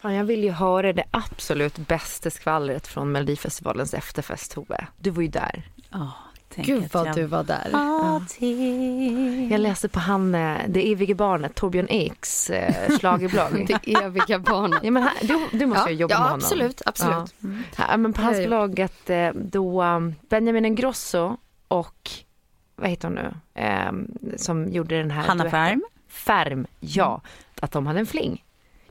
Fan, jag vill ju höra det absolut bästa skvallret från Melodifestivalens efterfest, Tove. Du var ju där. Oh, Gud vad du var där. Ja. Jag läste på han, eh, det eviga barnet, Torbjörn Eks eh, schlagerblogg. det eviga barnet. Ja, men han, du, du måste ja, ju jobba ja, med honom. Absolut, absolut. Ja. Ja, men på hans blogg att eh, då um, Benjamin Ingrosso och vad heter hon nu, um, som gjorde den här Hanna Färm. Färm, ja, att de hade en fling.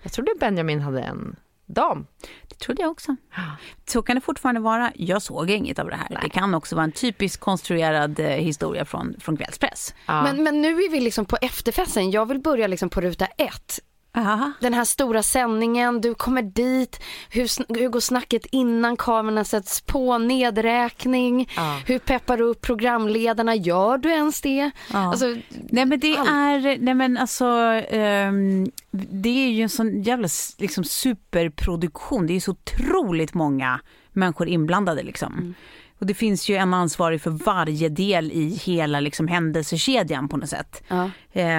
Jag trodde Benjamin hade en dam. Det trodde jag också. Så kan det fortfarande vara. Jag såg inget av det här. Nej. Det kan också vara en typisk konstruerad eh, historia från, från kvällspress. Ja. Men, men nu är vi liksom på efterfesten. Jag vill börja liksom på ruta ett. Aha. Den här stora sändningen, du kommer dit, hur, hur går snacket innan kamerorna sätts på, nedräkning, ja. hur peppar du upp programledarna, gör du ens det? Ja. Alltså, nej men det all... är, nej men alltså, um, det är ju en sån jävla liksom, superproduktion, det är så otroligt många människor inblandade liksom. Mm. Och det finns ju en ansvarig för varje del i hela liksom, händelsekedjan på något sätt. Ja.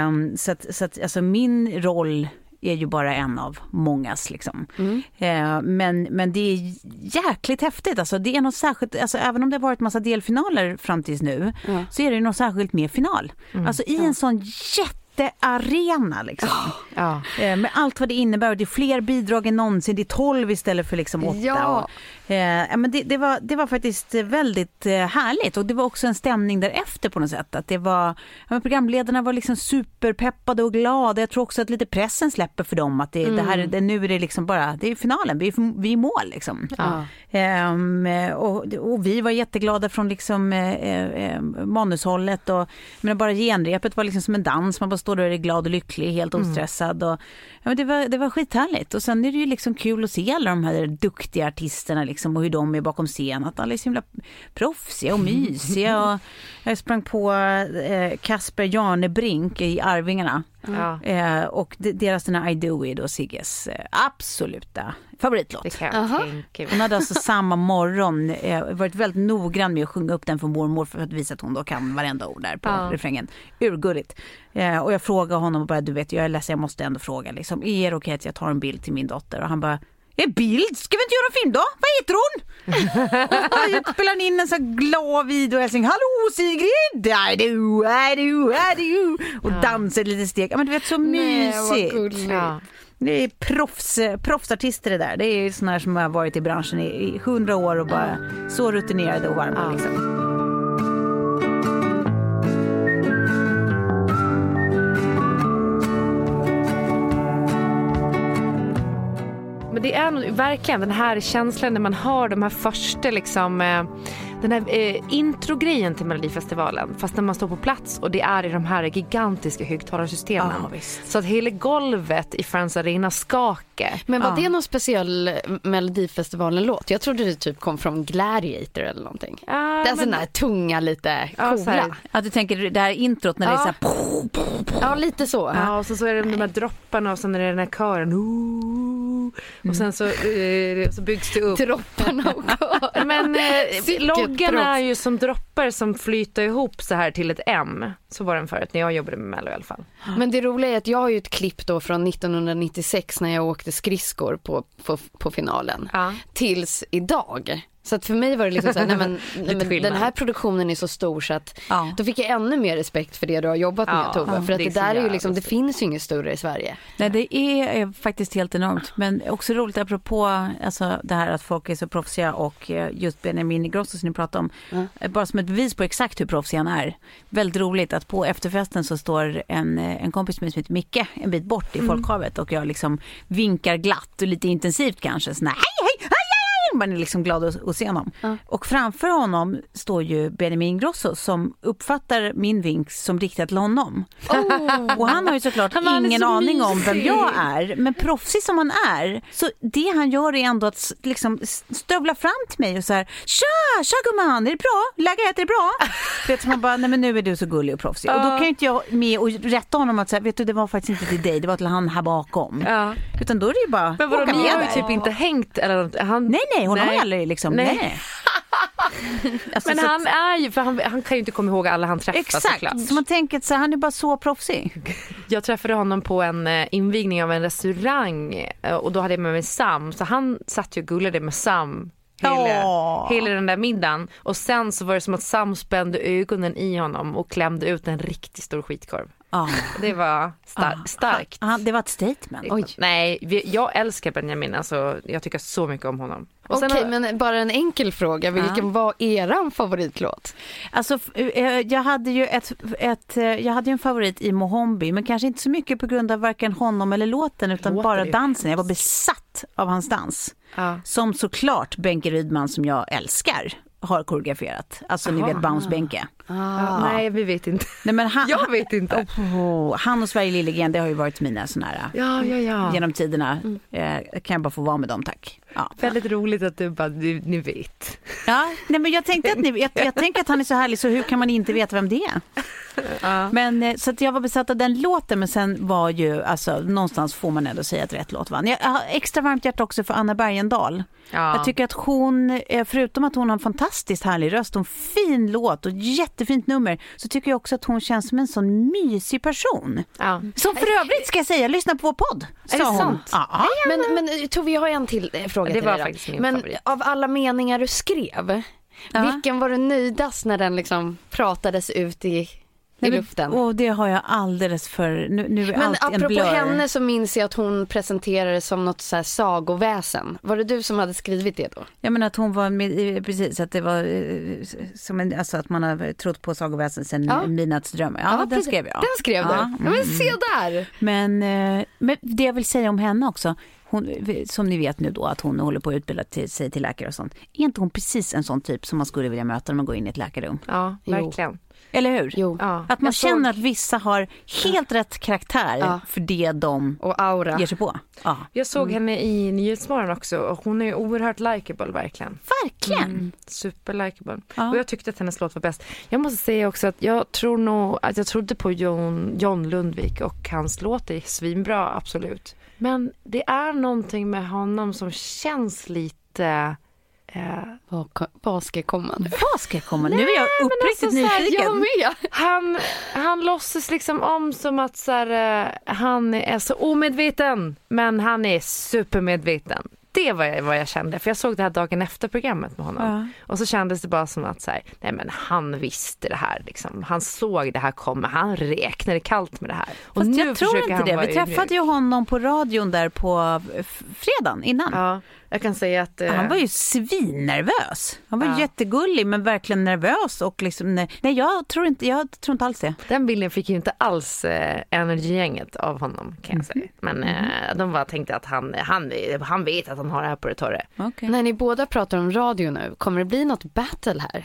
Um, så att, så att alltså, min roll är ju bara en av mångas. Liksom. Mm. Uh, men, men det är jäkligt häftigt. Alltså, det är något särskilt, alltså, även om det har varit massa delfinaler fram tills nu ja. så är det något särskilt med final. Mm. Alltså i en sån jättearena liksom. Ja. Uh, med allt vad det innebär. Det är fler bidrag än någonsin. Det är 12 istället för liksom 8. Ja. Och, Eh, men det, det, var, det var faktiskt väldigt eh, härligt och det var också en stämning därefter på något sätt. Att det var, ja, programledarna var liksom superpeppade och glada. Jag tror också att lite pressen släpper för dem. Att det, mm. det här, det, nu är det liksom bara, det är finalen, vi är, vi är i mål liksom. Ja. Eh, och, och, vi var jätteglada från liksom eh, eh, manushållet och men bara genrepet var liksom som en dans. Man bara står där och är glad och lycklig, helt ostressad. Och, ja, men det, var, det var skithärligt. Och sen är det ju liksom kul att se alla de här duktiga artisterna liksom, och hur de är bakom scen. Att alla är så himla proffsiga och mysiga. Och jag sprang på eh, Kasper Janebrink i Arvingarna. Ja. Eh, och deras den här I Do It och Sigges eh, absoluta favoritlåt. Det kan jag tänka. Hon hade alltså samma morgon eh, varit väldigt noggrann med att sjunga upp den för mormor för att visa att hon då kan varenda ord där på Ja. refrängen. Urgulligt. Eh, och jag frågade honom bara, du vet jag är ledsen jag måste ändå fråga liksom, är det okej att jag tar en bild till min dotter? Och han bara en bild? Ska vi inte göra en film då? Vad heter hon? jag spelar in en sån glad videohälsning. Hallå Sigrid! I do, I do, I do. Och dansar lite steg. Ja, Men du vet så Nej, vad mysigt. gulligt. Det är proffs, proffsartister det där. Det är såna här som har varit i branschen i hundra år och bara så rutinerade och varma. Ja. Liksom. Men det är verkligen den här känslan när man har de här första liksom, eh, den här eh, introgrejen till Melodifestivalen fast när man står på plats och det är i de här gigantiska högtalarsystemen. Ja, så att hela golvet i Friends Arena skakar. Men var det någon speciell Melodifestivalen-låt? Jag trodde det typ kom från Gladiator eller någonting. Ja, det är men- den där tunga, lite Ja, coola. Att du tänker det här introt när det är Ja. så här. Ja, lite så. Ja och så, så är det de här dropparna och sen är det den här kören. Ooh, och sen så, eh, så byggs det upp. Dropparna och kör. Men eh, proffs. är ju som droppar som flyter ihop så här till ett M. Så var den förut när jag jobbade med Mello i alla fall. Men det roliga är att jag har ju ett klipp då från 1996 när jag åkte skridskor på, på, på finalen. Ja. Tills idag. Så att för mig var det liksom så här, nej men, nej men den här produktionen är så stor så att Ja. då fick jag ännu mer respekt för det du har jobbat med Ja, Tove. För att det det, är där är ju liksom, det finns ju inget större i Sverige. Nej, det är eh, faktiskt helt enormt. Men också roligt apropå alltså, det här att folk är så proffsiga och eh, just Benjamin Ingrosso som ni pratade om. eh, Bara som ett bevis på exakt hur proffsig han är. Väldigt roligt att på efterfesten så står en, eh, en kompis med som heter Micke en bit bort i folkhavet och jag liksom vinkar glatt och lite intensivt kanske. Så här, Man är liksom glad att, att se honom. Och framför honom står ju Benjamin Ingrosso som uppfattar min vink som riktad till honom. Och han har ju såklart Han ingen så aning om vem jag är. Men proffsig som han är, så det han gör är ändå att liksom stövla fram till mig och så här Tja, tja gumman, är det bra? Läget, är det bra? vet, man bara, nej men nu är du så gullig och proffsig. Och då kan ju inte jag med och rätta honom att säga, vet du det var faktiskt inte till dig, det var till han här bakom. Ja. Utan då är det ju bara Men vadå, ni har ju typ inte hängt eller något. Han, Nej nej, honom har Nej. jag aldrig liksom, Nej. nej. Alltså, Men han är ju, för han, han kan ju inte komma ihåg alla han träffar Exakt, såklart. så man tänker att så han är bara så proffsig. Jag träffade honom på en eh, invigning av en restaurang eh, och då hade jag med mig Sam. Så han satt ju och gullade med Sam hela, hela den där middagen. Och sen så var det som att Sam spände ögonen i honom och klämde ut en riktigt stor skitkorv. Ja. Det var star- starkt. Han, det var ett statement. Oj. Nej, jag älskar Benjamin. Alltså, jag tycker så mycket om honom. Okej, har- men bara en enkel fråga. Vilken var eran favoritlåt? Alltså, eh, jag hade ju ett, ett, eh, jag hade en favorit i Mohombi, men kanske inte så mycket på grund av varken honom eller låten, utan Låten bara dansen. Jag var besatt av hans dans. Ja. Som såklart Benke Rydman, som jag älskar, har koreograferat. Alltså ni Aha. vet Bounce-Benke. Ja, nej, vi vet inte. Nej, men han, Jag vet inte. Oh, han och Sverige Liljegren, det har ju varit mina såna här, Ja, ja, ja. genom tiderna. Eh, kan jag bara få vara med dem, tack. Ja. Väldigt roligt att du bara, du, ni vet. Ja, nej men jag tänkte att ni, jag, jag tänker att han är så härlig så hur kan man inte veta vem det är? Men eh, så att jag var besatt av den låten men sen var ju alltså någonstans får man ändå säga att rätt låt vann. Jag har extra varmt hjärta också för Anna Bergendahl. Ja. Jag tycker att hon, eh, förutom att hon har en fantastiskt härlig röst och en fin låt och jättefint nummer, så tycker jag också att hon känns som en sån mysig person. Ja. Som för övrigt ska jag säga, lyssna på vår podd. Är det hon. sant? Ja. Men, men Tove, jag har en till eh, fråga Det till var faktiskt min Men favorit. av alla meningar du skrev, Ja. vilken var du nöjdast när den liksom pratades ut i Nej, men- luften? Och det har jag alldeles för, nu, nu är Men allt en apropå blur. henne så minns jag att hon presenterades som något så här sagoväsen. Var det du som hade skrivit det då? Jag menar att hon var med, precis att det var eh, som en, alltså att man har trott på sagoväsen sen Ja. Midnattsdrömmar. Ja, den precis. skrev jag. Den skrev du? Ja, Ja, men mm. se där! Men, eh, men det jag vill säga om henne också, hon, som ni vet nu då att hon håller på att utbilda till, sig till läkare och sånt. Är inte hon precis en sån typ som man skulle vilja möta när man går in i ett läkarrum? Ja, Jo. Eller hur? Jo. Ja. Att man Jag såg- känner att vissa har helt rätt karaktär Ja. för det de Och aura. ger sig på. Ja. Jag såg henne i Nyhetsmorgon också och hon är oerhört likeable verkligen. Verkligen. Mm, super likeable. Ja. Och jag tyckte att hennes låt var bäst. Jag måste säga också att jag tror nog att jag trodde på John, John Lundvik och hans låt är svinbra, absolut. Men det är någonting med honom som känns lite eh, Vad, ska komma nu? Vad ska jag komma? nu är jag uppriktigt alltså så här, nyfiken. Jag med! Han, han låtsas liksom om som att så här, eh, han är så omedveten, men han är supermedveten. Det var jag, vad jag kände, för jag såg det här dagen efter programmet med honom. Och så kändes det bara som att så här, nej men han visste det här liksom. Han såg det här komma, han räknade kallt med det här. Och Fast jag tror inte det. Vi träffade ju honom på radion där på fredagen innan. Ja. Jag kan säga att... eh, Han var ju svinnervös. Han var Ja. jättegullig men verkligen nervös och liksom, nej, jag tror inte, jag tror inte alls det. Den bilden fick ju inte alls eh, Energy-gänget av honom kan jag säga. Men eh, de bara tänkte att han, han, han vet att han har det här på det torra. Okay. När ni båda pratar om radio nu, kommer det bli något battle här?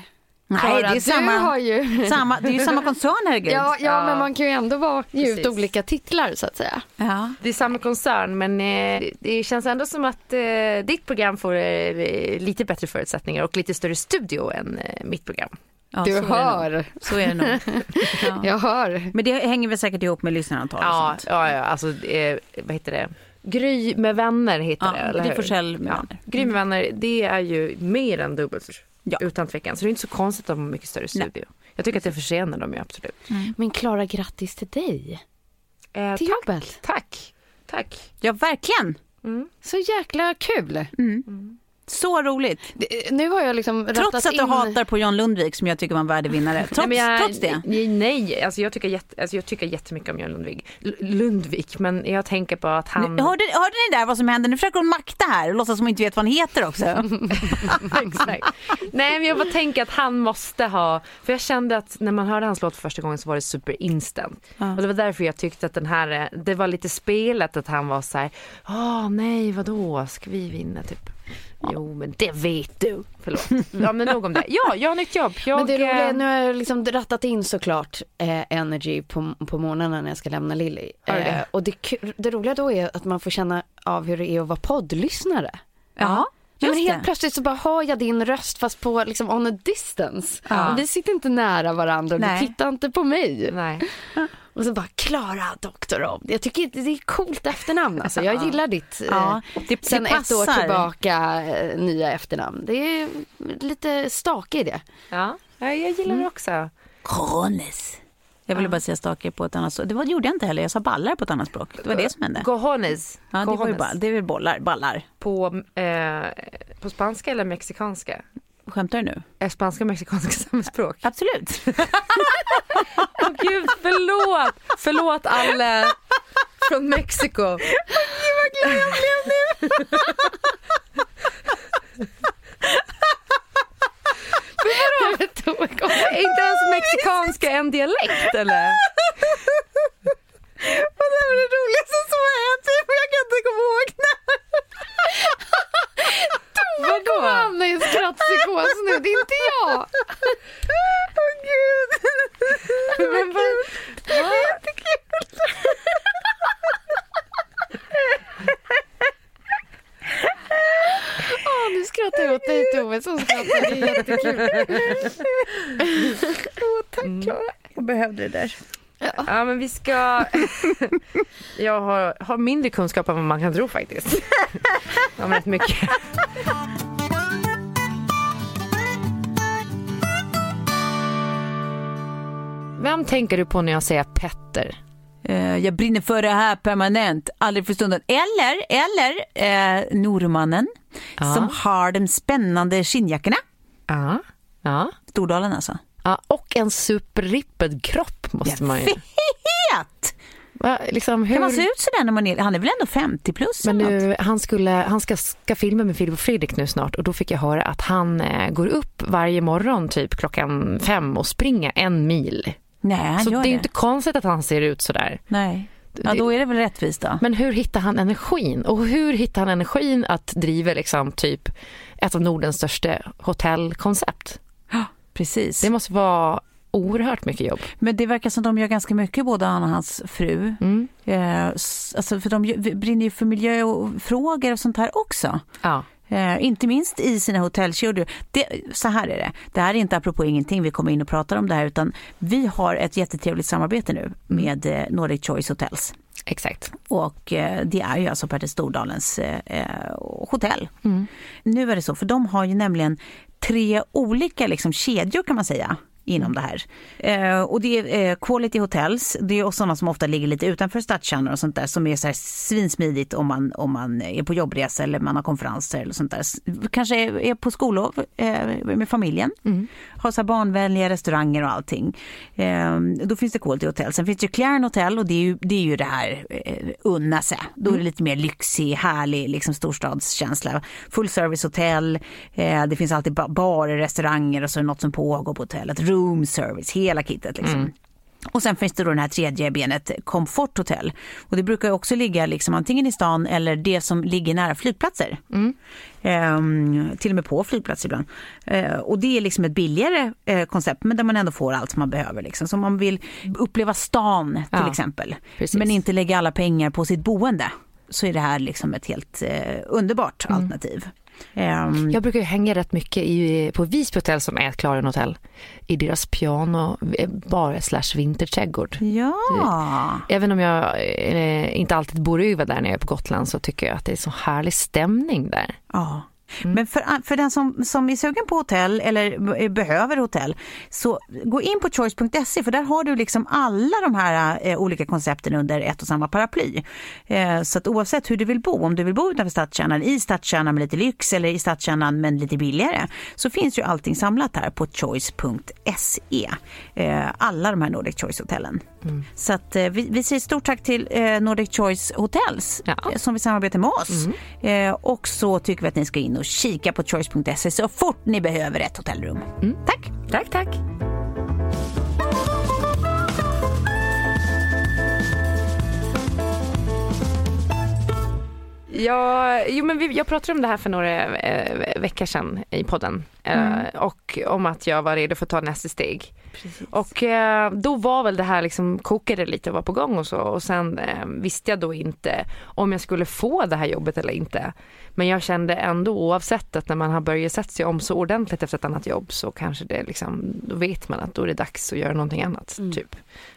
Nej, det är samma, har ju... samma, det är ju samma koncern herregud. Ja, ja, Ja. men man kan ju ändå vara, ge ut olika titlar så att säga. Ja. Det är samma koncern men eh, det känns ändå som att eh, ditt program får eh, lite bättre förutsättningar och lite större studio än eh, mitt program. Ja, du så är hör, Så är det nog. Ja. jag hör. Men det hänger väl säkert ihop med lyssnarantal och Ja, sånt. ja, ja alltså eh, vad heter det? Gry med vänner heter Ja, det, eller Gry hur? Forssell med ja. vänner. Gry med vänner, det är ju mer än dubbelt. Ja. Utan tvekan. Så det är inte så konstigt att de har mycket större studio. Jag tycker att det försenar dem ju absolut. Men Klara, grattis till dig. Eh, Till tack, jobbet. tack, tack. Ja, verkligen. Så jäkla kul. Så roligt. Det- Nu har jag liksom Trots att du in... hatar på John Lundvik som jag tycker var en värdig vinnare. Trots, nej, jag, trots det. Nej, nej alltså jag, tycker jätte, alltså jag tycker jättemycket om Björn Lundvik. L- Lundvik, men jag tänker på att han... Nu, hörde, hörde ni där vad som hände? Nu försöker hon makta här och låtsas som hon inte vet vad han heter också. Exakt. Nej men jag bara tänker att han måste ha, för jag kände att när man hörde hans låt för första gången så var det super instant. Och det var därför jag tyckte att den här, det var lite spelet att han var så här, åh nej vadå, ska vi vinna typ? Jo men det vet du. Förlåt. Ja men nog om det. Ja, jag har nytt jobb. Jag, Men det roliga, eh, nu har jag liksom rattat in såklart eh, Energy på, på morgnarna när jag ska lämna Lilly. Eh, och det, det roliga då är att man får känna av hur det är att vara poddlyssnare. Ja, Ja, men helt det. plötsligt så bara hör jag din röst fast på liksom on a distance. Ja. Vi sitter inte nära varandra och Nej. du tittar inte på mig. Nej. Och så bara Klara Doktorov. Jag tycker det är coolt efternamn alltså. Jag gillar ditt eh, Ja, det, sen det ett år passar. tillbaka eh, nya efternamn. Det är lite stake i det. Ja, ja, jag gillar det också. Cojones. Jag ville bara säga stake på ett annat språk. Det var, gjorde jag inte heller. Jag sa ballar på ett annat språk. Det var det som hände. Cojones. Ja, det, var ju bara, det är väl bollar, ballar. På, eh, på spanska eller mexikanska? Skämtar du nu? Är spanska och mexikanska samma språk? Absolut. Åh gud, förlåt! Förlåt alla från Mexiko. Är inte ens mexikanska en dialekt eller? Och det var det roligaste som har hänt. Jag kan inte komma ihåg när. Vad kommer hamna i en skrattpsykos nu? Det är inte jag. Åh gud. Men vad- Det är jättekul. Åh, nu skrattar jag åt dig Tove som skrattar. Det är jättekul. Tack Klara. Jag behövde det där. Ja men vi ska... Jag har, har mindre kunskap än vad man kan tro faktiskt. Om rätt mycket. Vem tänker du på när jag säger Petter? Eh, jag brinner för det här permanent, aldrig för stunden. Eller, eller eh, Normannen Ja. som har de spännande skinnjackorna. Ja. Ja. Stordalen alltså. ja. Och en superripped kropp måste man ju... Fet! Va, liksom, hur... Kan man se ut sådär när man är, han är väl ändå 50 plus? Men nu, han, skulle, han ska, ska filma med Filip och Fredrik nu snart och då fick jag höra att han eh, går upp varje morgon typ klockan fem och springer en mil. Nej, han Så det är det. inte konstigt att han ser ut sådär. Nej. Ja, då är det väl rättvist då. Men hur hittar han energin? Och hur hittar han energin att driva liksom typ ett av Nordens största hotellkoncept? Precis. Det måste vara oerhört mycket jobb. Men det verkar som de gör ganska mycket, både han och hans fru. Mm. Eh, alltså för de brinner ju för miljöfrågor och sånt här också. Ja. Eh, inte minst i sina hotellkedjor. Det, så här är det. Det här är inte apropå ingenting vi kommer in och pratar om det här utan vi har ett jättetrevligt samarbete nu med eh, Nordic Choice Hotels. Exakt. Och eh, det är ju alltså Petter Stordalens eh, eh, hotell. Nu är det så, för de har ju nämligen tre olika liksom, kedjor kan man säga inom det här. Eh, och det är eh, Quality Hotels, det är sådana som ofta ligger lite utanför stadskärnor och sånt där som är så här svinsmidigt om man, om man är på jobbresa eller man har konferenser eller sånt där. Kanske är, är på skollov eh, med familjen, mm har så barnvänliga restauranger och allting. Eh, då finns det Quality Hotel. Sen finns det Claren Hotel och det är ju det, är ju det här eh, unna sig. Då är det mm. lite mer lyxig, härlig liksom storstadskänsla. Full service hotell, eh, det finns alltid barer, restauranger och så är det något som pågår på hotellet room service, hela kittet liksom. Mm. Och sen finns det då det här tredje benet, Comfort Hotel. Och det brukar också ligga liksom antingen i stan eller det som ligger nära flygplatser. Mm. Ehm, till och med på flygplatser ibland. Ehm, och det är liksom ett billigare eh, koncept men där man ändå får allt man behöver. Liksom. Så man vill uppleva stan till ja, exempel precis. men inte lägga alla pengar på sitt boende så är det här liksom ett helt eh, underbart mm. alternativ. Um, jag brukar hänga rätt mycket i, på Visby hotell som är ett Klaren hotell. I deras piano, eh, bar slash vinterträdgård. Ja. Även om jag eh, inte alltid bor över där när jag är på Gotland så tycker jag att det är så härlig stämning där. Ja. Mm. Men för, för den som, som är sugen på hotell eller behöver hotell så gå in på choice.se för där har du liksom alla de här eh, olika koncepten under ett och samma paraply. Eh, så att oavsett hur du vill bo, om du vill bo utanför stadskärnan, i stadskärnan med lite lyx eller i stadskärnan men lite billigare så finns ju allting samlat här på choice.se. Eh, alla de här Nordic Choice-hotellen. Mm. Så att eh, vi, vi säger stort tack till eh, Nordic Choice Hotels ja. Eh, som vi samarbetar med oss. Mm. och så tycker vi att ni ska in och kika på choice.se så fort ni behöver ett hotellrum. Mm. Tack! Tack, tack! Ja, jo, men vi, jag pratade om det här för några eh, veckor sedan i podden mm. eh, och om att jag var redo för att ta nästa steg. Precis. Och eh, då var väl det här liksom kokade lite och var på gång och så och sen eh, visste jag då inte om jag skulle få det här jobbet eller inte. Men jag kände ändå oavsett att när man har börjat sätta sig om så ordentligt efter ett annat jobb så kanske det liksom, då vet man att då är det dags att göra någonting annat. Mm. Typ.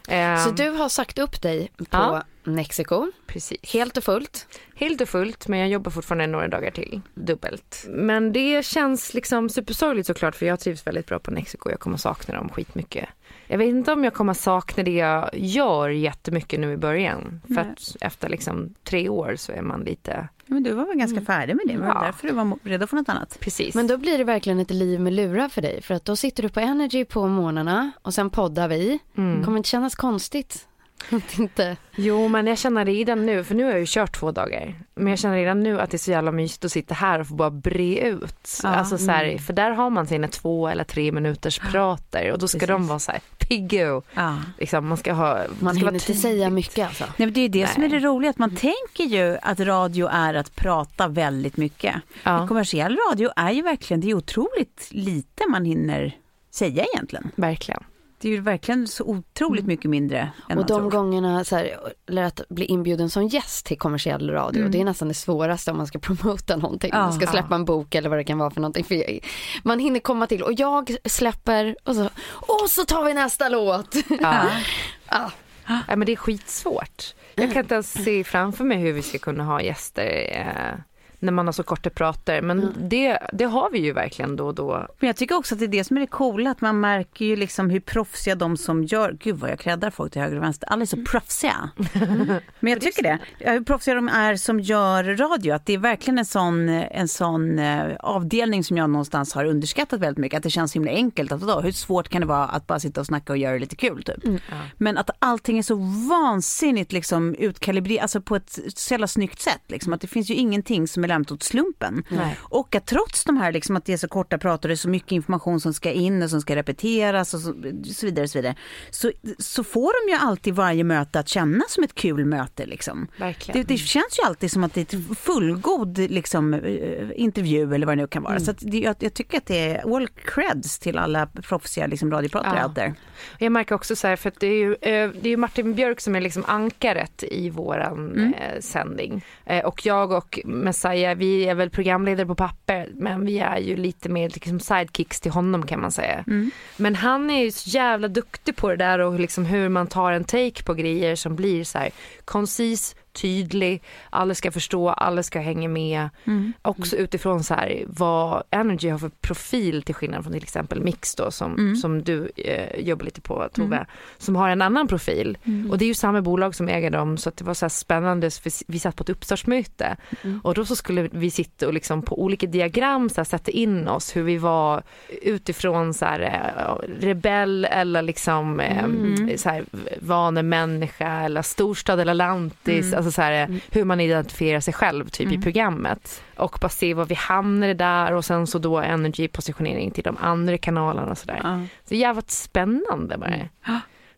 Um, så du har sagt upp dig på ja. Mexiko? Precis. Helt och fullt? Helt och fullt, men jag jobbar fortfarande några dagar till, dubbelt. Men det känns liksom supersorgligt såklart för jag trivs väldigt bra på Mexiko. Jag kommer sakna dem skitmycket. Jag vet inte om jag kommer sakna det jag gör jättemycket nu i början. För att efter liksom tre år så är man lite men du var väl ganska mm. färdig med det, det var ja. därför du var redo för något annat. Precis. Men då blir det verkligen ett liv med lurar för dig, för att då sitter du på Energy på morgnarna och sen poddar vi. Mm. Det kommer inte kännas konstigt inte. Jo men jag känner redan nu, för nu har jag ju kört två dagar. Men jag känner redan nu att det är så jävla mysigt att sitta här och få bara bre ut. Ja, alltså så här, mm. För där har man sina två eller tre minuters prater och då ska Precis. de vara så här piggo. Ja. Liksom, man ska ha, man hinner inte säga mycket alltså. Nej, men det är det Nej. som är det roliga, att man tänker ju att radio är att prata väldigt mycket. Ja. Kommersiell radio är ju verkligen, det är otroligt lite man hinner säga egentligen. Verkligen. Det är ju verkligen så otroligt mm. mycket mindre än Och de tror. gångerna, så här, eller att bli inbjuden som gäst till kommersiell radio, mm. det är nästan det svåraste om man ska promota någonting. Ja. Man ska släppa en bok eller vad det kan vara för någonting. För man hinner komma till och jag släpper och så, och så tar vi nästa låt. Ja. ja. ja men det är skitsvårt. Jag kan inte ens se framför mig hur vi ska kunna ha gäster eh, när man har så korta prater. Men mm. det, det har vi ju verkligen då och då. Men jag tycker också att det är det som är det coola, att man märker ju liksom hur proffsiga de som gör, gud vad jag kräddar folk till höger och vänster, alla är så mm. proffsiga. Men jag tycker det, hur proffsiga de är som gör radio, att det är verkligen en sån, en sån uh, avdelning som jag någonstans har underskattat väldigt mycket, att det känns himla enkelt, att då, hur svårt kan det vara att bara sitta och snacka och göra det lite kul typ. Mm. Men att allting är så vansinnigt liksom utkalibreret, alltså på ett så jävla snyggt sätt, liksom, att det finns ju ingenting som är lämnat åt slumpen. Nej. Och att trots de här liksom att det är så korta pratar, det är så mycket information som ska in och som ska repeteras och så, så vidare, så, vidare så, så får de ju alltid varje möte att känna som ett kul möte. Liksom. Det, det, känns ju alltid som att det är ett fullgod liksom, eh, intervju eller vad det nu kan vara. Mm. Så det, jag, jag, tycker att det är all creds till alla proffsiga liksom, radiopratare ja. out there. Jag märker också så här, för att det är ju, eh, det är Martin Björk som är liksom ankaret i våran mm. eh, sändning. Eh, och jag och Messiah, vi är väl programledare på papper, men vi är ju lite mer liksom sidekicks till honom kan man säga. Mm. Men han är ju så jävla duktig på det där och liksom hur man tar en take på grejer som blir så här koncis, tydlig, alla ska förstå, alla ska hänga med. Mm. Också utifrån så här, vad Energy har för profil till skillnad från till exempel Mix då som, Mm. som du eh, jobbar lite på Tove, som har en annan profil. Mm. Och det är ju samma bolag som äger dem så att det var så spännande, för vi satt på ett uppstartsmöte Mm. och då så skulle vi sitta och liksom på olika diagram så här, sätta in oss hur vi var utifrån så här, eh, rebell eller liksom eh, Mm. så här, vanemänniska eller storstad eller lantis, Mm. Alltså så här, hur man identifierar sig själv typ i programmet och bara se var vi hamnade där och sen så då energy positionering till de andra kanalerna och sådär. Ja. Så jävligt spännande var det.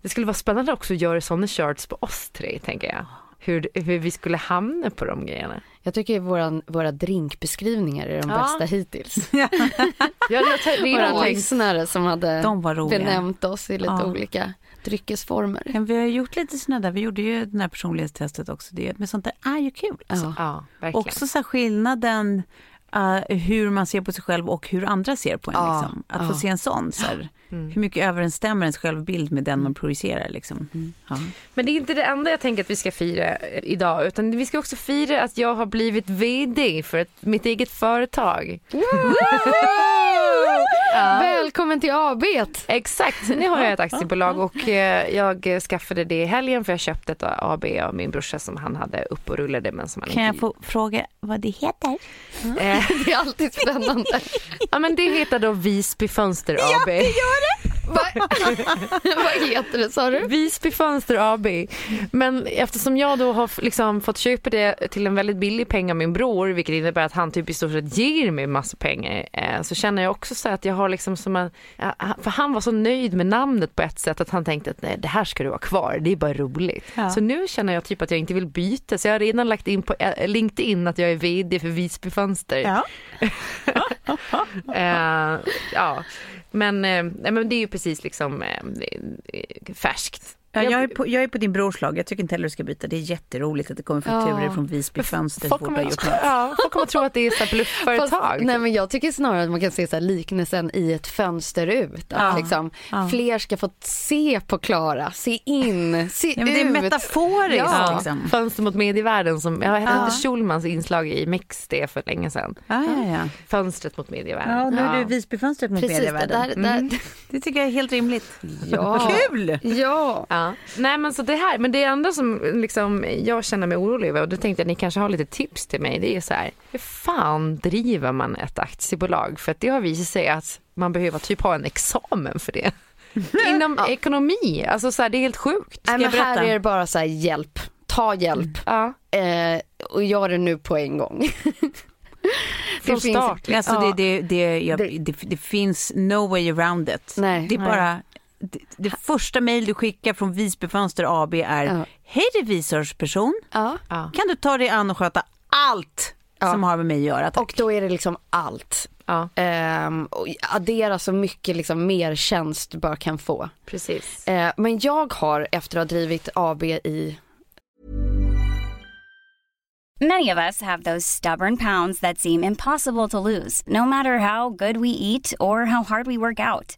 Det skulle vara spännande också att göra sådana shirts på oss tre tänker jag. Hur, hur vi skulle hamna på de grejerna. Jag tycker våran, våra drinkbeskrivningar är de Ja. bästa hittills. Ja, det har Våra lyssnare som hade De var roliga. benämnt oss i lite Ja. olika dryckesformer. Men vi har gjort lite sådana där, vi gjorde ju det här personlighetstestet också, det, men sånt där är ju kul. Alltså. Ja, verkligen. Också så här skillnaden eh, hur man ser på sig själv och hur andra ser på en. Ja, Liksom. Att få ja. se en sån, så här, Mm. hur mycket överensstämmer ens självbild med den man projicerar. Liksom. Ja. Men det är inte det enda jag tänker att vi ska fira idag utan vi ska också fira att jag har blivit VD för ett, mitt eget företag. Välkommen till AB! Exakt, nu har jag ett aktiebolag och eh, jag skaffade det i helgen för jag köpte ett AB av min brorsa som han hade upp och rullade men som han Kan jag inte... få fråga vad det heter? Eh, Det är alltid spännande. ja men det heter då Visby Fönster AB. Va- Vad heter det sa du? Visby Fönster AB. Men eftersom jag då har liksom fått köpa det till en väldigt billig peng av min bror, vilket innebär att han typ i stort sett ger mig massa pengar, eh, så känner jag också så att jag har liksom som en, för han var så nöjd med namnet på ett sätt att han tänkte att nej det här ska du ha kvar, det är bara roligt. Ja. Så nu känner jag typ att jag inte vill byta, så jag har redan lagt in på eh, LinkedIn att jag är VD för Visby Fönster. Ja. Eh, ja, men, men det är ju precis liksom eh, eh färskt. Ja, jag, är på, jag är på din brors lag. Jag tycker inte heller du ska byta. Det är jätteroligt att det kommer fakturor Ja. från Visby Fönster. Folk kommer, ja, folk kommer tro att det är bluffföretag. Nej men jag tycker snarare att man kan se så här liknelsen i ett fönster ut. Att Ja. liksom, Ja. fler ska få se på Klara, se in, se Ja, men det är ut. metaforiskt. Ja. Liksom. Fönster mot medievärlden som, jag hette Ja. inte Schulmans inslag i Mix det för länge sedan. Ja, ja, ja. Fönstret mot medievärlden. ja, nu är du Visbyfönstret mot Precis, det medievärlden. där, där, Mm. Det tycker jag är helt rimligt. Ja. Kul! Ja. Ja. Nej men så det här, men det enda som liksom jag känner mig orolig över och då tänkte jag att ni kanske har lite tips till mig. Det är så här, hur fan driver man ett aktiebolag? För att det har visat sig att man behöver typ ha en examen för det. Inom ekonomi, alltså så här, det är helt sjukt. Nej, jag men här är det bara så här hjälp, ta hjälp Ja, eh, och gör det nu på en gång. från finns- start. Alltså Ja. det, det, det, jag, Det- det, det finns no way around it. Nej. det är Nej. bara, det, det första mejl du skickar från Visby Fönster AB är Ja. Hej revisorsperson, Ja. Kan du ta dig an och sköta allt Ja. som har med mig att göra? Tack. Och då är det liksom allt. Ja, Ehm, och addera så mycket liksom mer tjänst du bara kan få. precis. Eh, men jag har efter att ha drivit AB i Many of us have those stubborn pounds that seem impossible to lose, no matter how good we eat or how hard we work out.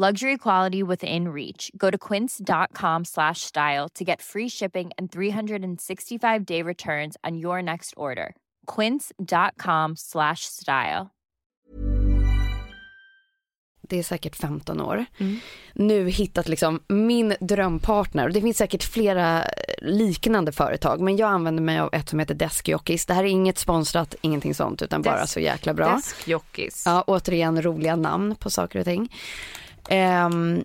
Luxury quality within reach. Go to quince.com slash style to get free shipping and 365 day returns on your next order. Quince.com slash style. det är säkert 15 år, nu hittat liksom min drömpartner. Det finns säkert flera liknande företag men jag använder mig av ett som heter Deskjockeys. Det här är inget sponsrat, ingenting sånt utan bara Desk- så jäkla bra. Deskjockeys. Ja, återigen roliga namn på saker och ting. Ehm,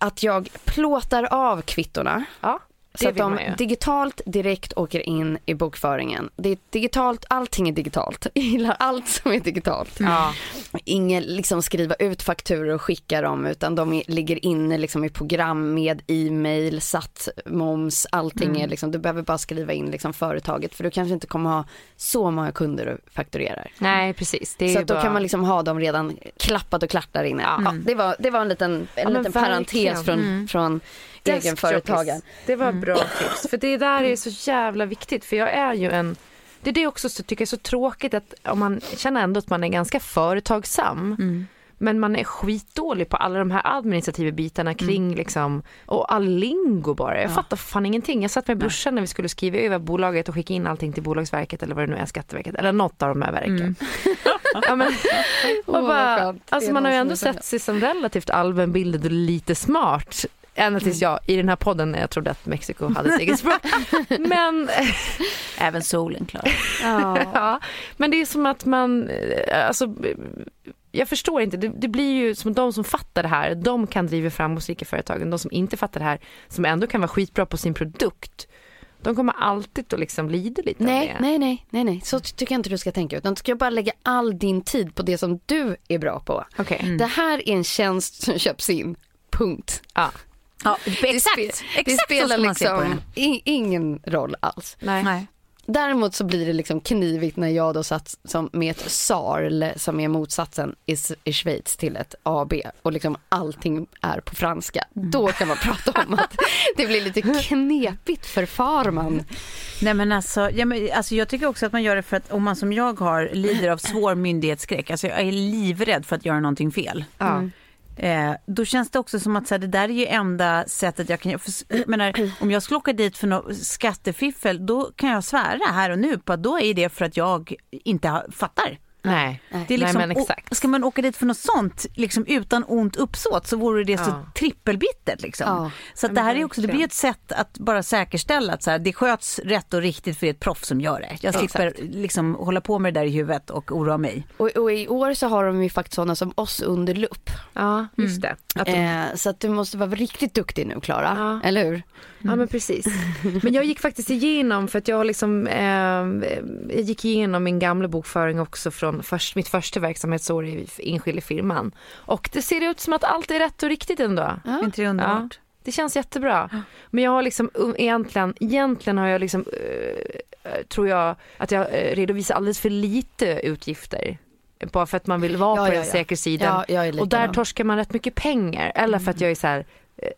att jag plåtar av kvittorna. Ja, så att de digitalt direkt åker in i bokföringen. Det är digitalt, allting är digitalt. Jag gillar allt som är digitalt. Ja. Ingen liksom skriva ut fakturor och skicka dem utan de ligger inne liksom i program med e-mail, satt, moms, allting Mm. är liksom, du behöver bara skriva in liksom företaget för du kanske inte kommer ha så många kunder du fakturerar. Nej precis. Så att då bara... kan man liksom ha dem redan klappat och klart där inne. Ja. Ja, det, var, det var en liten, en Ja, liten parentes från, Mm. från. Egenföretagaren. Det var bra tips. För det där är så jävla viktigt. För jag är ju en... Det är det också så tycker jag är så tråkigt att om man känner ändå att man är ganska företagsam. Men man är skitdålig på alla de här administrativa bitarna kring liksom, och all lingo bara. Jag fattar fan ingenting. Jag satt med brorsan när vi skulle skriva över bolaget och skicka in allting till Bolagsverket eller vad det nu är, Skatteverket eller något av de här verken. ja, men, och bara, alltså man har ju ändå sett sig som relativt allmänbildad och lite smart. Ända tills jag i den här podden när jag trodde att Mexiko hade ett eget språk. Men, Även solen klarar ja, men det är som att man, eh, alltså jag förstår inte, det, det blir ju som de som fattar det här, de kan driva framgångsrika företagen. De som inte fattar det här, som ändå kan vara skitbra på sin produkt, de kommer alltid att liksom lida lite av Nej, det. nej, nej, nej, nej, så ty- tycker jag inte du ska tänka utan du ska bara lägga all din tid på det som du är bra på. Okej. Det här är en tjänst som köps in, punkt. Ja. Ja, Det, exakt. spe- exakt det så spelar liksom det. i, ingen roll alls. Nej. Nej. Däremot så blir det liksom knivigt när jag då satt som med ett SARL som är motsatsen i, i Schweiz till ett AB och liksom allting är på franska. Då kan man prata om att det blir lite knepigt för farman. Nej men alltså, ja, men, alltså jag tycker också att man gör det för att om man som jag har lider av svår myndighetsskräck, alltså jag är livrädd för att göra någonting fel. Ja. Eh, då känns det också som att så här, det där är ju enda sättet jag kan göra. För, jag menar, om jag skulle åka dit för något skattefiffel, då kan jag svära här och nu på att då är det för att jag inte fattar. Nej. Det är liksom, Nej men exakt. ska man åka dit för något sånt liksom utan ont uppsåt så vore det så Ja. trippelbittert. Liksom. Ja. Så det här är också, det blir ett sätt att bara säkerställa att så här, det sköts rätt och riktigt för det är ett proffs som gör det. Jag slipper liksom hålla på med det där i huvudet och oroa mig. Och, och i år så har de ju faktiskt sådana som oss under lupp. Ja, just det. Att de, Eh, så att du måste vara riktigt duktig nu Klara, Ja. eller hur? Ja men precis. Men jag gick faktiskt igenom för att jag har liksom, eh, jag gick igenom min gamla bokföring också från först, mitt första verksamhetsår i enskild firman. Och det ser ut som att allt är rätt och riktigt ändå. Inte det underbart? Det känns jättebra. Men jag har liksom um, egentligen, egentligen har jag liksom, eh, tror jag att jag eh, redovisar alldeles för lite utgifter. Bara för att man vill vara Ja, på ja, den ja. säkra sidan. Ja, och där torskar man rätt mycket pengar. Eller för att jag är så här eh,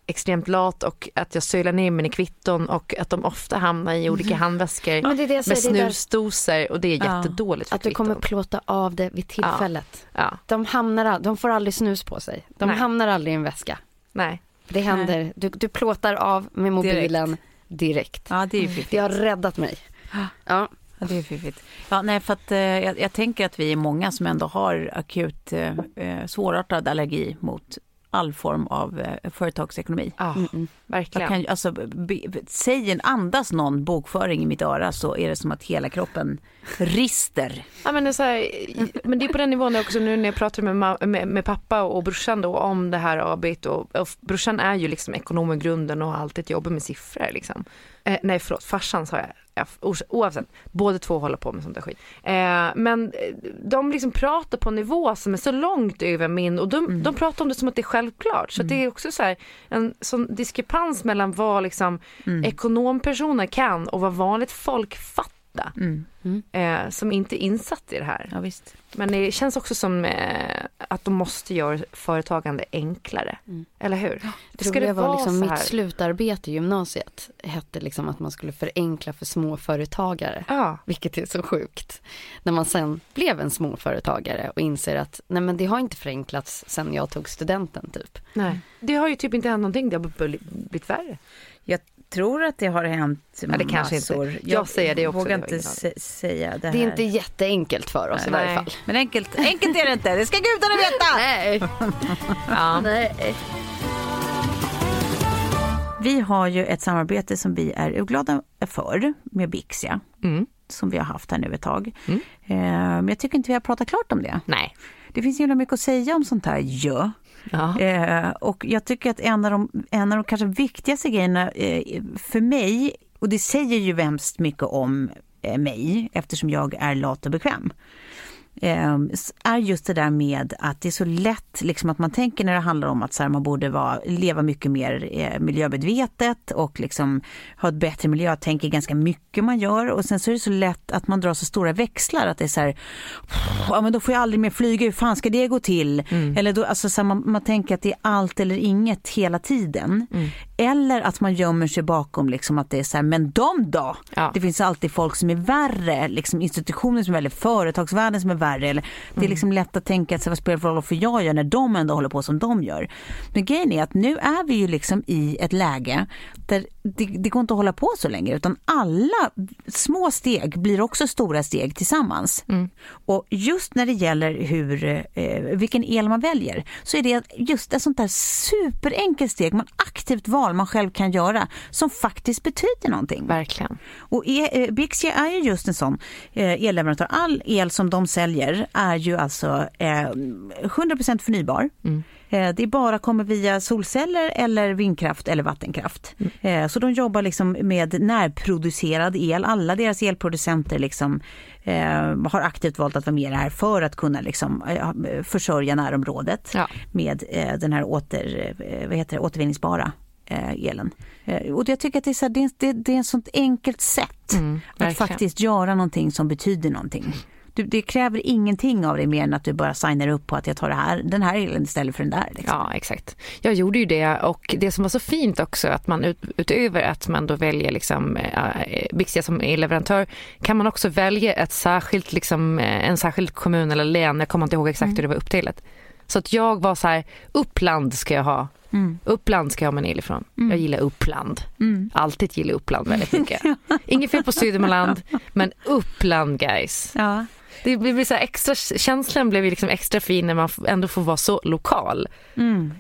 extremt lat och att jag sölar ner mina kvitton och att de ofta hamnar i olika handväskor är det jag med där- snusdosor och det är Ja. jättedåligt för Att du kommer plåta av det vid tillfället. Ja, De, hamnar, de får aldrig snus på sig. De Nej. hamnar aldrig i en väska. nej. Det händer, du, du plåtar av med mobilen direkt. Ja, det är fiffigt. Det har räddat mig. Ja. Ja, det är fiffigt. Ja, nej, för att, eh, jag, jag tänker att vi är många som ändå har akut eh, eh, svårartad allergi mot all form av eh, företagsekonomi. Ja, Mm, verkligen. Kan, alltså, be, säg en andas någon bokföring i mitt öra så är det som att hela kroppen rister. Ja, men, det är så här, men det är på den nivån också nu när jag pratar med, med, med pappa och brorsan då om det här arbetet och, och brorsan är ju liksom ekonom i grunden och har alltid jobbat med siffror liksom. Eh, nej förlåt, farsan sa jag. Ja, oavsett, båda två håller på med sånt där skit. Eh, men eh, de liksom pratar på en nivå som är så långt över min och de, de pratar om det som att det är självklart. Så att det är också så här, en sån diskrepans mellan vad liksom ekonompersoner kan och vad vanligt folk fattar. Nytta. Mm. Eh, som inte är insatt i det här. Ja, visst. Men det känns också som eh, att de måste göra företagande enklare. Eller hur? Det Ska roliga var vara liksom så mitt slutarbete i gymnasiet hette liksom att man skulle förenkla för småföretagare. Ja. Vilket är så sjukt. När man sen blev en småföretagare och inser att nej men det har inte förenklats sen jag tog studenten typ. Nej. Det har ju typ inte hänt någonting, det har blivit värre. Jag tror att det har hänt Ja, det kanske inte. massor. Jag säger det också, vågar det inte säga det Det här. är inte jätteenkelt för oss i Nej. varje fall. Men enkelt, enkelt är det inte, det ska gudarna veta! Nej. Ja. nej. Vi har ju ett samarbete som vi är glada för med Bixia. Mm. Som vi har haft här nu ett tag. Eh, Men jag tycker inte vi har pratat klart om det. Nej. Det finns ju mycket att säga om sånt här ju. Ja. Eh, och jag tycker att en av de, en av de kanske viktigaste grejerna eh, för mig, och det säger ju hemskt mycket om eh, mig eftersom jag är lat och bekväm eh, är just det där med att det är så lätt liksom att man tänker när det handlar om att så här, man borde vara, leva mycket mer eh, miljömedvetet och liksom ha ett bättre miljötänk i ganska mycket man gör och sen så är det så lätt att man drar så stora växlar att det är så här, ja men då får jag aldrig mer flyga, hur fan ska det gå till? Eller då, alltså så här, man, man tänker att det är allt eller inget hela tiden. Eller att man gömmer sig bakom liksom att det är så här, men de då? Ja. Det finns alltid folk som är värre, liksom institutioner som är värre, företagsvärlden som är värre. Eller, Det är liksom lätt att tänka att så, vad spelar det för roll vad jag gör när de ändå håller på som de gör. Men grejen är att nu är vi ju liksom i ett läge där det, det går inte att hålla på så länge utan alla små steg blir också stora steg tillsammans. Och just när det gäller hur, eh, vilken el man väljer så är det just ett sånt där superenkelt steg, man aktivt val man själv kan göra som faktiskt betyder någonting. Verkligen. Och e, eh, Bixia är ju just en sån eh, elleverantör. All el som de säljer är ju alltså eh, 100% förnybar. Eh, Det bara kommer via solceller eller vindkraft eller vattenkraft. Eh, Så de jobbar liksom med närproducerad el. Alla deras elproducenter liksom, eh, har aktivt valt att vara med i det här för att kunna liksom, eh, försörja närområdet Ja. med eh, den här åter, eh, vad heter det, återvinningsbara eh, elen. Eh, Och jag tycker att det är, så här, det det, det är ett sånt enkelt sätt att verkligen. faktiskt göra någonting som betyder någonting. Du, det kräver ingenting av dig mer än att du bara signar upp på att jag tar det här, den här elen istället för den där. Liksom. Ja, exakt. Jag gjorde ju det och det som var så fint också att man ut, utöver att man då väljer liksom äh, Bixia som elleverantör kan man också välja ett särskilt, liksom, eh, en särskild kommun eller län. Jag kommer inte ihåg exakt hur det var uppdelat. Så att jag var så här, Uppland ska jag ha. Uppland ska jag ha min el ifrån. Jag gillar Uppland. Alltid gillar Uppland väldigt mycket. Inget fel på Södermanland, men Uppland guys. Ja. Det blir så extra, känslan blev ju liksom extra fin när man ändå får vara så lokal.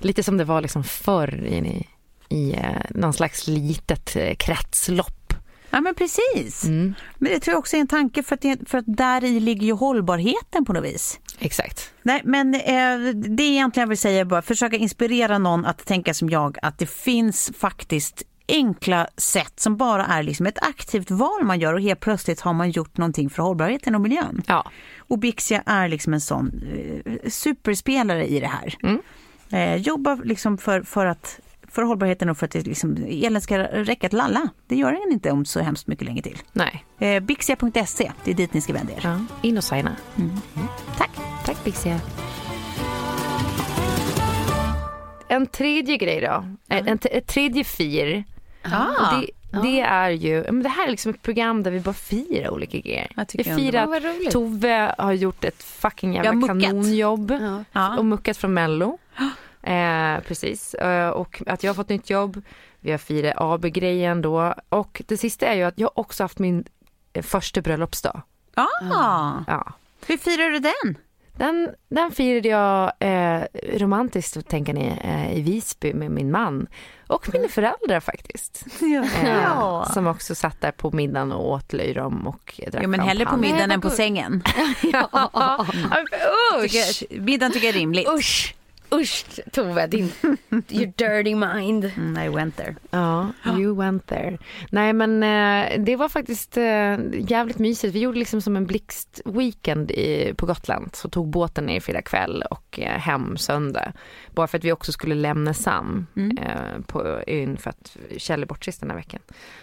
Lite som det var liksom förr i, i eh, någon slags litet eh, kretslopp. ja, men precis. Mm. Men det tror jag också är en tanke för att, det, för att där i ligger ju hållbarheten på något vis. Exakt. Nej, men eh, det är egentligen jag vill säga bara försöka inspirera någon att tänka som jag att det finns faktiskt enkla sätt som bara är liksom ett aktivt val man gör och helt plötsligt har man gjort någonting för hållbarheten och miljön. Ja. Och Bixia är liksom en sån eh, superspelare i det här. Eh, jobbar liksom för, för att för hållbarheten och för att liksom, elen ska räcka till alla. Det gör den inte om så hemskt mycket länge till. Nej. Eh, Bixia.se, det är dit ni ska vända er. Ja. In och signa. Tack! Tack Bixia. En tredje grej då. En, en, ett tredje fir. Ah, det, det är ju, men det här är liksom ett program där vi bara firar olika grejer. Vi firar att Tove har gjort ett fucking jävla kanonjobb. Ja. Ja. och muckat från Mello. Eh, precis, eh, och att jag har fått nytt jobb. Vi har firat AB-grejen då. Och det sista är ju att jag också haft min eh, första bröllopsdag. Ah, Ja. hur firar du den? Den, den firade jag eh, romantiskt, tänker ni, eh, i Visby med min man. Och mina föräldrar faktiskt. Eh, Ja. Som också satt där på middagen och åt löjrom och drack Ja, men hellre på middagen än på sängen. Ja. Usch! Middagen tycker jag är rimligt. Usch! Usch Tove, din your dirty mind. Mm, I went there. Ja, you went there. Nej men eh, det var faktiskt eh, jävligt mysigt. Vi gjorde liksom som en blixtweekend i, på Gotland. Så tog båten ner fredag kväll och eh, hem söndag. Bara för att vi också skulle lämna Sam Mm. eh, på ön för att Kjell är bortrest den här veckan.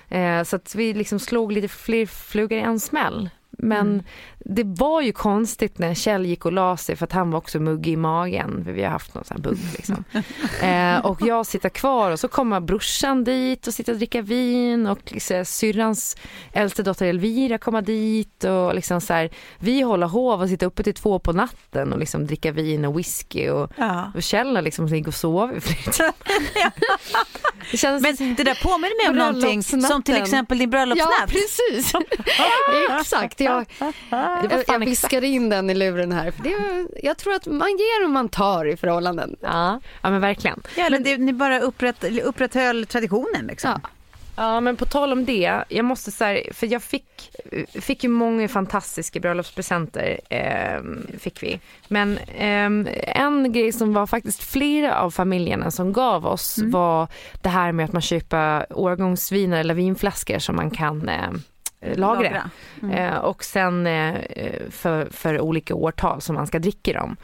Eh, så att vi liksom slog lite fler flugor i en smäll. Men Mm. det var ju konstigt när Kjell gick och la sig för att han var också muggig i magen. För vi har haft någon sån här bugg liksom. eh, och jag sitter kvar och så kommer brorsan dit och sitter och dricker vin och liksom, syrrans äldste dotter Elvira kommer dit och liksom så här, vi håller hov och sitter uppe till två på natten och liksom dricka vin och whisky och, Ja. och Kjell har liksom ligger och i flera Det känns Men det där påminner mig om någonting som till exempel din bröllopsnatt. Ja, precis. Exakt. Jag, jag, jag viskar in den i luren här. För det, jag tror att man ger och man tar i förhållanden. Ja, ja men verkligen. Ja, eller det, ni bara upprätt, upprätthöll traditionen liksom. Ja. Ja men på tal om det, jag måste säga, för jag fick, fick ju många fantastiska bröllopspresenter, eh, fick vi. Men eh, en grej som var faktiskt flera av familjerna som gav oss var det här med att man köper årgångsviner eller vinflaskor som man kan eh, lagra. Lagra. Eh, och sen eh, för, för olika årtal som man ska dricka dem.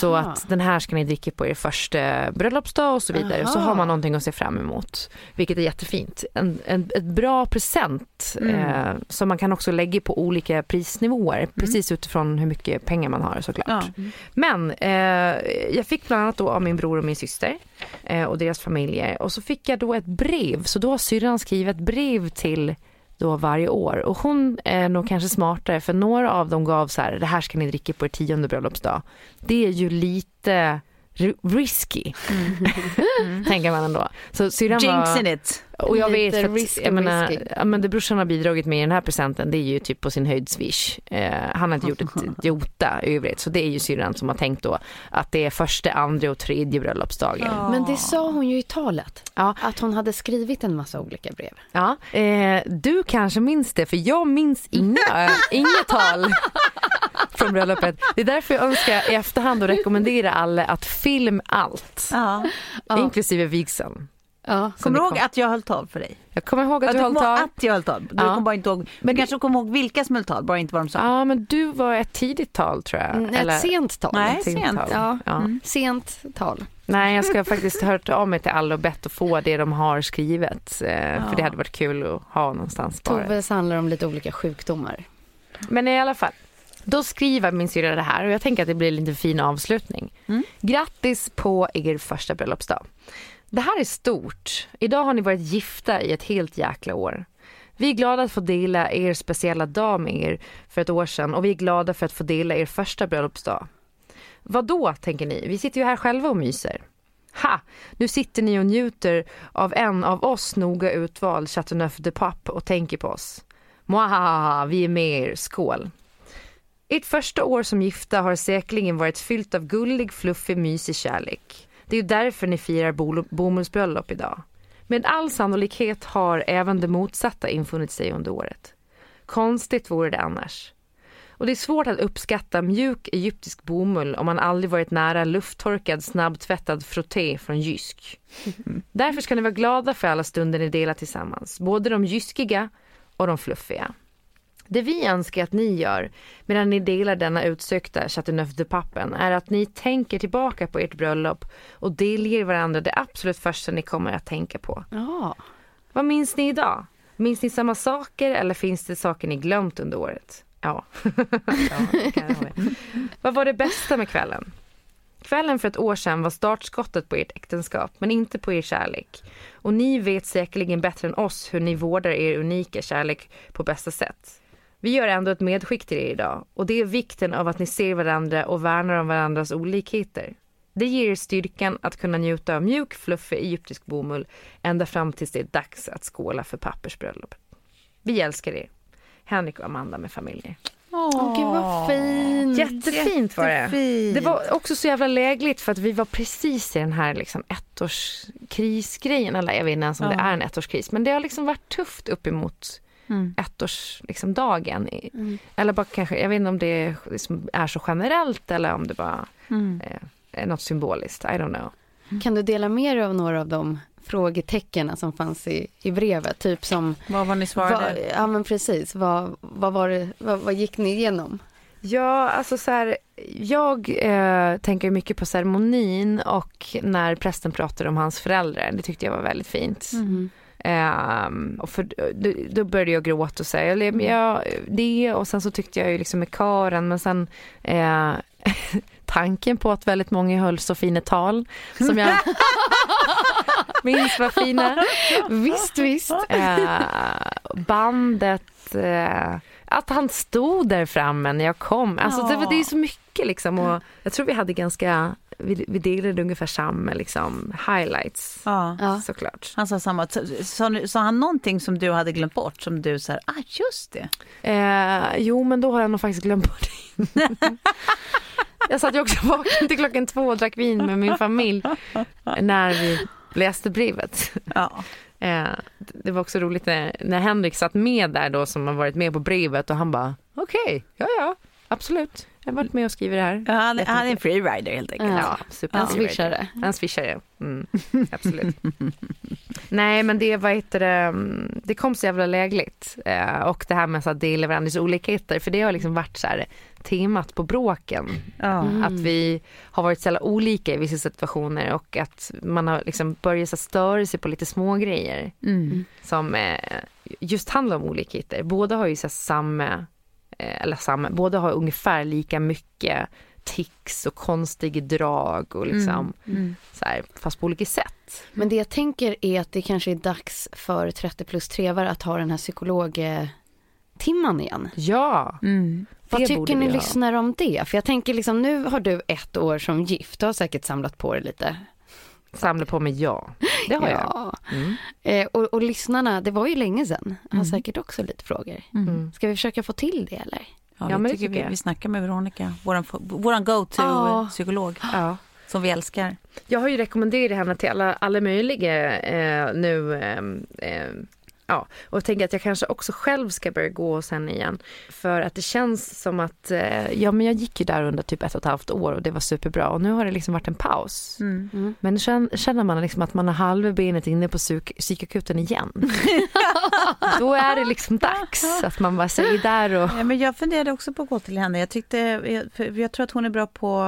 Så Jaha. att den här ska ni dricka på er första bröllopsdag och så vidare. Så Aha. har man någonting att se fram emot. Vilket är jättefint. En, en, ett bra present eh, som man kan också lägga på olika prisnivåer. Precis utifrån hur mycket pengar man har såklart. Ja. Men eh, jag fick bland annat då av min bror och min syster eh, och deras familjer. Och så fick jag då ett brev. Så då har syrran skrivit ett brev till då varje år. Och hon är nog kanske smartare för några av dem gav så här, det här ska ni dricka på er tionde bröllopsdag. Det är ju lite ri- risky. Tänker man ändå. Så syrran var... Jinxing it. Och jag vet för att, jag menar, ja, men det brorsan har bidragit med i den här presenten det är ju typ på sin höjd swish. Eh, han har inte gjort ett jota i övrigt så det är ju syrran som har tänkt då att det är första, andra och tredje bröllopsdagen. Men det sa hon ju i talet. Ja. Att hon hade skrivit en massa olika brev. Ja, eh, du kanske minns det för jag minns inga, inga tal från bröllopet. Det är därför jag önskar i efterhand att rekommendera alla att film allt, Ja. inklusive vigseln. Ja. Kommer du ihåg kom. att jag höll tal för dig? Jag kommer ihåg att Ja, du du höll tal. att jag höll tal. Du Ja. kommer bara inte ihåg, men kanske kommer ihåg vilka som höll tal, bara inte vad de sa. Ja men du var ett tidigt tal tror jag. Mm, Ett sent tal. Nej, ett sent sent. tal. Ja. Ja. Sent tal. Nej jag ska faktiskt hört av mig till alla och bett att få det de har skrivit. Eh, För det hade varit kul att ha någonstans. Toves handlar om lite olika sjukdomar. Men i alla fall. Då skriver min syrra det här och jag tänker att det blir en lite fin avslutning. Grattis på er första bröllopsdag. Det här är stort. Idag har ni varit gifta i ett helt jäkla år. Vi är glada att få dela er speciella dag med er för ett år sedan och vi är glada för att få dela er första bröllopsdag. Vad då, tänker ni? Vi sitter ju här själva och myser. Ha! Nu sitter ni och njuter av en av oss noga utvald Chateauneuf de Pape och tänker på oss. Mwahaha, vi är med er, skål! Ert första år som gifta har säkerligen varit fyllt av gullig, fluffig, mysig kärlek. Det är därför ni firar bol- bomullsbröllop idag. Med all sannolikhet har även det motsatta infunnit sig under året. Konstigt vore det annars. Och det är svårt att uppskatta mjuk egyptisk bomull om man aldrig varit nära lufttorkad, snabbtvättad frotté från Jysk. Därför ska ni vara glada för alla stunder ni delar tillsammans, både de jyskiga och de fluffiga. Det vi önskar att ni gör medan ni delar denna utsökta Chateauneuf de Pappen är att ni tänker tillbaka på ert bröllop och delger varandra det absolut första ni kommer att tänka på. Ja. Vad minns ni idag? Minns ni samma saker eller finns det saker ni glömt under året? Ja. ja. Vad var det bästa med kvällen? Kvällen för ett år sedan var startskottet på ert äktenskap, men inte på er kärlek. Och ni vet säkerligen bättre än oss hur ni vårdar er unika kärlek på bästa sätt. Vi gör ändå ett medskick till er idag och det är vikten av att ni ser varandra och värnar om varandras olikheter. Det ger er styrkan att kunna njuta av mjuk, fluffig egyptisk bomull ända fram tills det är dags att skåla för pappersbröllopet. Vi älskar er. Henrik och Amanda med familjer. Åh, gud vad fint. Jättefint var det. Jättefint. Det var också så jävla lägligt för att vi var precis i den här liksom ettårskrisgrejen. Eller jag vet inte ens om det Ja. är en ettårskris. Men det har liksom varit tufft uppemot Mm. ettårsdagen. Liksom, dagen. Mm. Eller bara kanske, jag vet inte om det liksom är så generellt eller om det bara Mm. eh, eh, något symboliskt, I don't know. Kan du dela med dig av några av de frågetecknen som fanns i, i brevet? Typ som... Vad var ni svarade? Vad, ja men precis, vad, vad, var det, vad, vad gick ni igenom? Ja, alltså så här, jag eh, tänker mycket på ceremonin och när prästen pratade om hans föräldrar. Det tyckte jag var väldigt fint. Mm. Um, och för, då, då började jag gråta och säga, eller, ja, det och sen så tyckte jag ju liksom med kören men sen eh, tanken på att väldigt många höll så fina tal som jag minns var fina. Visst, visst. Eh, bandet, eh, att han stod där framme när jag kom. Alltså det, det är så mycket liksom och jag tror vi hade ganska, vi, vi delade ungefär samma liksom highlights Ja. såklart. Han sa samma. Sa, han någonting som du hade glömt bort? Som du sa, ah just det. Eh, jo men då har jag nog faktiskt glömt bort det. jag satt ju också vaken till klockan två och drack vin med min familj när vi läste brevet. Ja. Eh, det var också roligt när, när Henrik satt med där då som har varit med på brevet och han bara okej, ja ja, absolut. Jag har varit med och skrivit det här. Ja, han, är- han är en freerider helt enkelt. Ja, super Han swishade. Han swishade, mm, absolut. Nej men det, vad heter det, mm, det kom så jävla lägligt. Eh, och det här med att dela varandras olikheter, för det har liksom varit så här temat på bråken. Ja. Att vi har varit så jävla olika i vissa situationer och att man har liksom börjat störa sig på lite små grejer Mm. som eh, just handlar om olikheter. Båda har ju så samma, eller samma, båda har ungefär lika mycket tics och konstiga drag och liksom Mm. så här, fast på olika sätt. Men det jag tänker är att det kanske är dags för 30 plus trevare att ha den här psykologtimman igen. Ja, Mm. Vad tycker ni vi ha. lyssnar om det? För jag tänker liksom nu har du ett år som gift, du har säkert samlat på dig lite. Samla på mig ja. Det har jag. Ja. Mm. Eh, och, och lyssnarna, det var ju länge sedan, har Mm. säkert också lite frågor. Mm. Ska vi försöka få till det eller? Ja, Ja, vi, men det tycker tycker vi, jag. vi snackar med Veronica, våran, våran go-to Ja. psykolog Ja. som vi älskar. Jag har ju rekommenderat henne till alla, alla möjliga eh, nu. Eh, eh, ja, och jag tänker att jag kanske också själv ska börja gå hos henne igen. För att det känns som att, eh, ja men jag gick ju där under typ ett och ett halvt år och det var superbra och nu har det liksom varit en paus. Mm. Men känner, man liksom att man har halva benet inne på psyk, psykakuten igen. Då är det liksom dags att man bara säger där och Ja, men jag funderade också på att gå till henne. Jag, tyckte, jag, jag tror att hon är bra på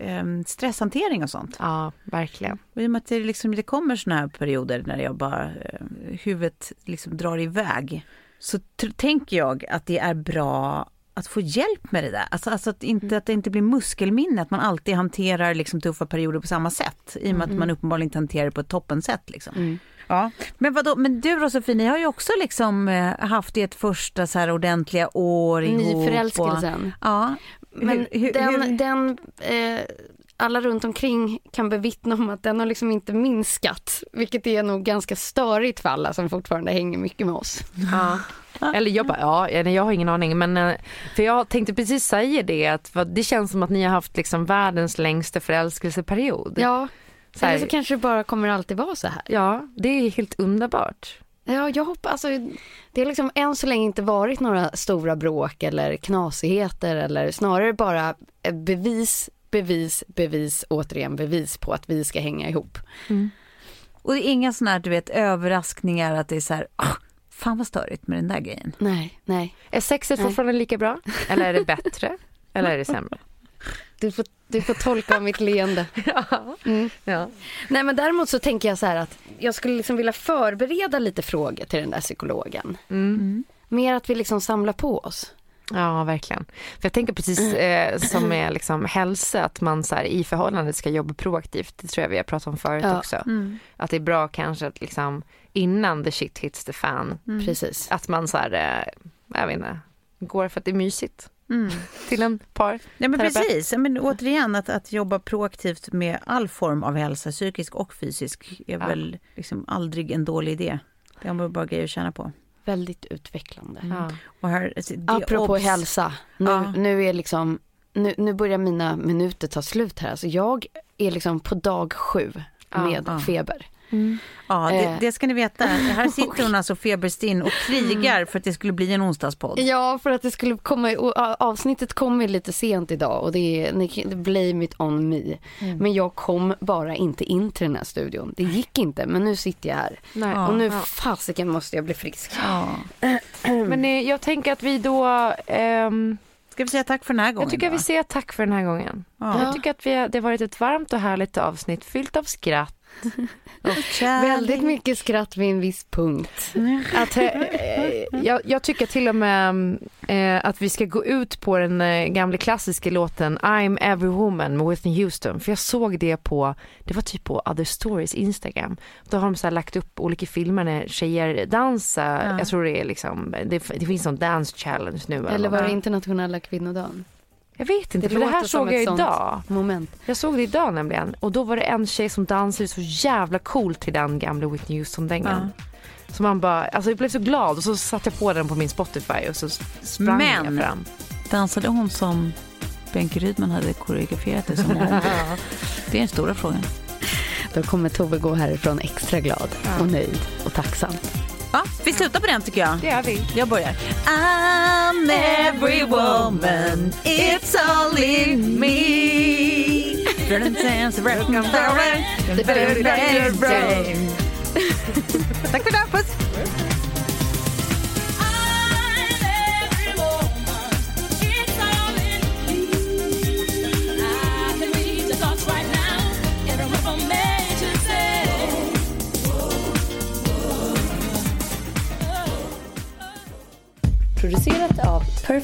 em, stresshantering och sånt. ja, verkligen. Och I och med att det, liksom, det kommer såna här perioder när jag bara, eh, huvudet liksom drar iväg. Så tänker jag att det är bra att få hjälp med det där. Alltså, alltså att, inte, att det inte blir muskelminne, att man alltid hanterar liksom tuffa perioder på samma sätt. I och med att man uppenbarligen inte hanterar det på ett toppensätt. Liksom. Ja. Men, vadå, men du och Sofie, ni har ju också liksom eh, haft ert första så här ordentliga år ihop. Och, Nyförälskelsen. ja. Men Hur- hur- den, hur- den eh, alla runt omkring kan bevittna om att den har liksom inte minskat. Vilket är nog ganska störigt för alla som fortfarande hänger mycket med oss. Ja. Eller jag bara, ja, jag har ingen aning. Men, eh, för jag tänkte precis säga det, att det känns som att ni har haft liksom världens längsta förälskelseperiod. Ja, Så här- eller så kanske det bara kommer alltid vara så här. Ja, det är helt underbart. Ja, jag hoppas, alltså, det har liksom än så länge inte varit några stora bråk eller knasigheter eller snarare bara ett bevis, bevis, bevis, återigen bevis på att vi ska hänga ihop. Och det är inga sådana här, du vet, överraskningar att det är så här, "Ah, fan vad störigt med den där grejen. Nej, nej. Är sexet Nej. fortfarande lika bra? Eller är det bättre? Eller är det sämre? Du får, du får tolka mitt leende. Mm. Ja. Nej men däremot så tänker jag så här att jag skulle liksom vilja förbereda lite frågor till den där psykologen. Mm. Mer att vi liksom samlar på oss. Ja, verkligen. För jag tänker precis eh, som med liksom hälsa, att man så här, i förhållandet ska jobba proaktivt. Det tror jag vi har pratat om förut Ja. också. Att det är bra kanske att liksom innan the shit hits the fan, Precis. att man så här, eh, jag vet inte, går för att det är mysigt Mm. till en par. Ja men Terapeut. precis, men återigen att, att jobba proaktivt med all form av hälsa, psykisk och fysisk, är Ja. väl liksom aldrig en dålig idé. Det har bara grejer att tjäna på. Väldigt utvecklande. Ja. Och här, alltså, det är Apropå obs- hälsa, nu, Ja. nu är liksom, nu, nu börjar mina minuter ta slut här. Alltså jag är liksom på dag sju med ja. feber. Ja, det, Eh. det ska ni veta. Här sitter hon alltså feberstinn och krigar för att det skulle bli en onsdagspodd. Ja, för att det skulle komma, avsnittet kommer lite sent idag och det är, ni blame it on me. Men jag kom bara inte in till den här studion. Det gick inte, men nu sitter jag här. Nej. Och nu Ja. fasiken måste jag bli frisk. Ja. Men eh, jag tänker att vi då... ehm, Ska vi säga tack för den här gången jag tycker att vi säger tack för den här gången. Ja. Jag tycker att vi, det har varit ett varmt och härligt avsnitt fyllt av skratt. Väldigt mycket skratt vid en viss punkt. Att, eh, jag, jag tycker till och med eh, att vi ska gå ut på den eh, gamla klassiska låten I'm every woman med Whitney Houston. För jag såg det på, det var typ på Other Stories Instagram. Då har de så här lagt upp olika filmer när tjejer dansar. Ja. Jag tror det är liksom, det, det finns någon dance challenge nu. Eller var det internationella kvinnodagen? Jag vet inte, Det för det här såg jag idag. Moment. Jag såg det idag nämligen. Och då var det en tjej som dansade så jävla coolt till den gamla Whitney Houston-dängan. Så man bara, alltså jag blev så glad och så satte jag på den på min Spotify och så sprang Men- jag fram. Dansade hon som Benke Rydman hade koreograferat det som hon? Det är den stora frågan. Då kommer Tove gå härifrån extra glad och nöjd och tacksam. Ja, vi slutar på den tycker jag. Det gör vi. Jag börjar. I'm every woman, it's all in me. Tack för idag, puss!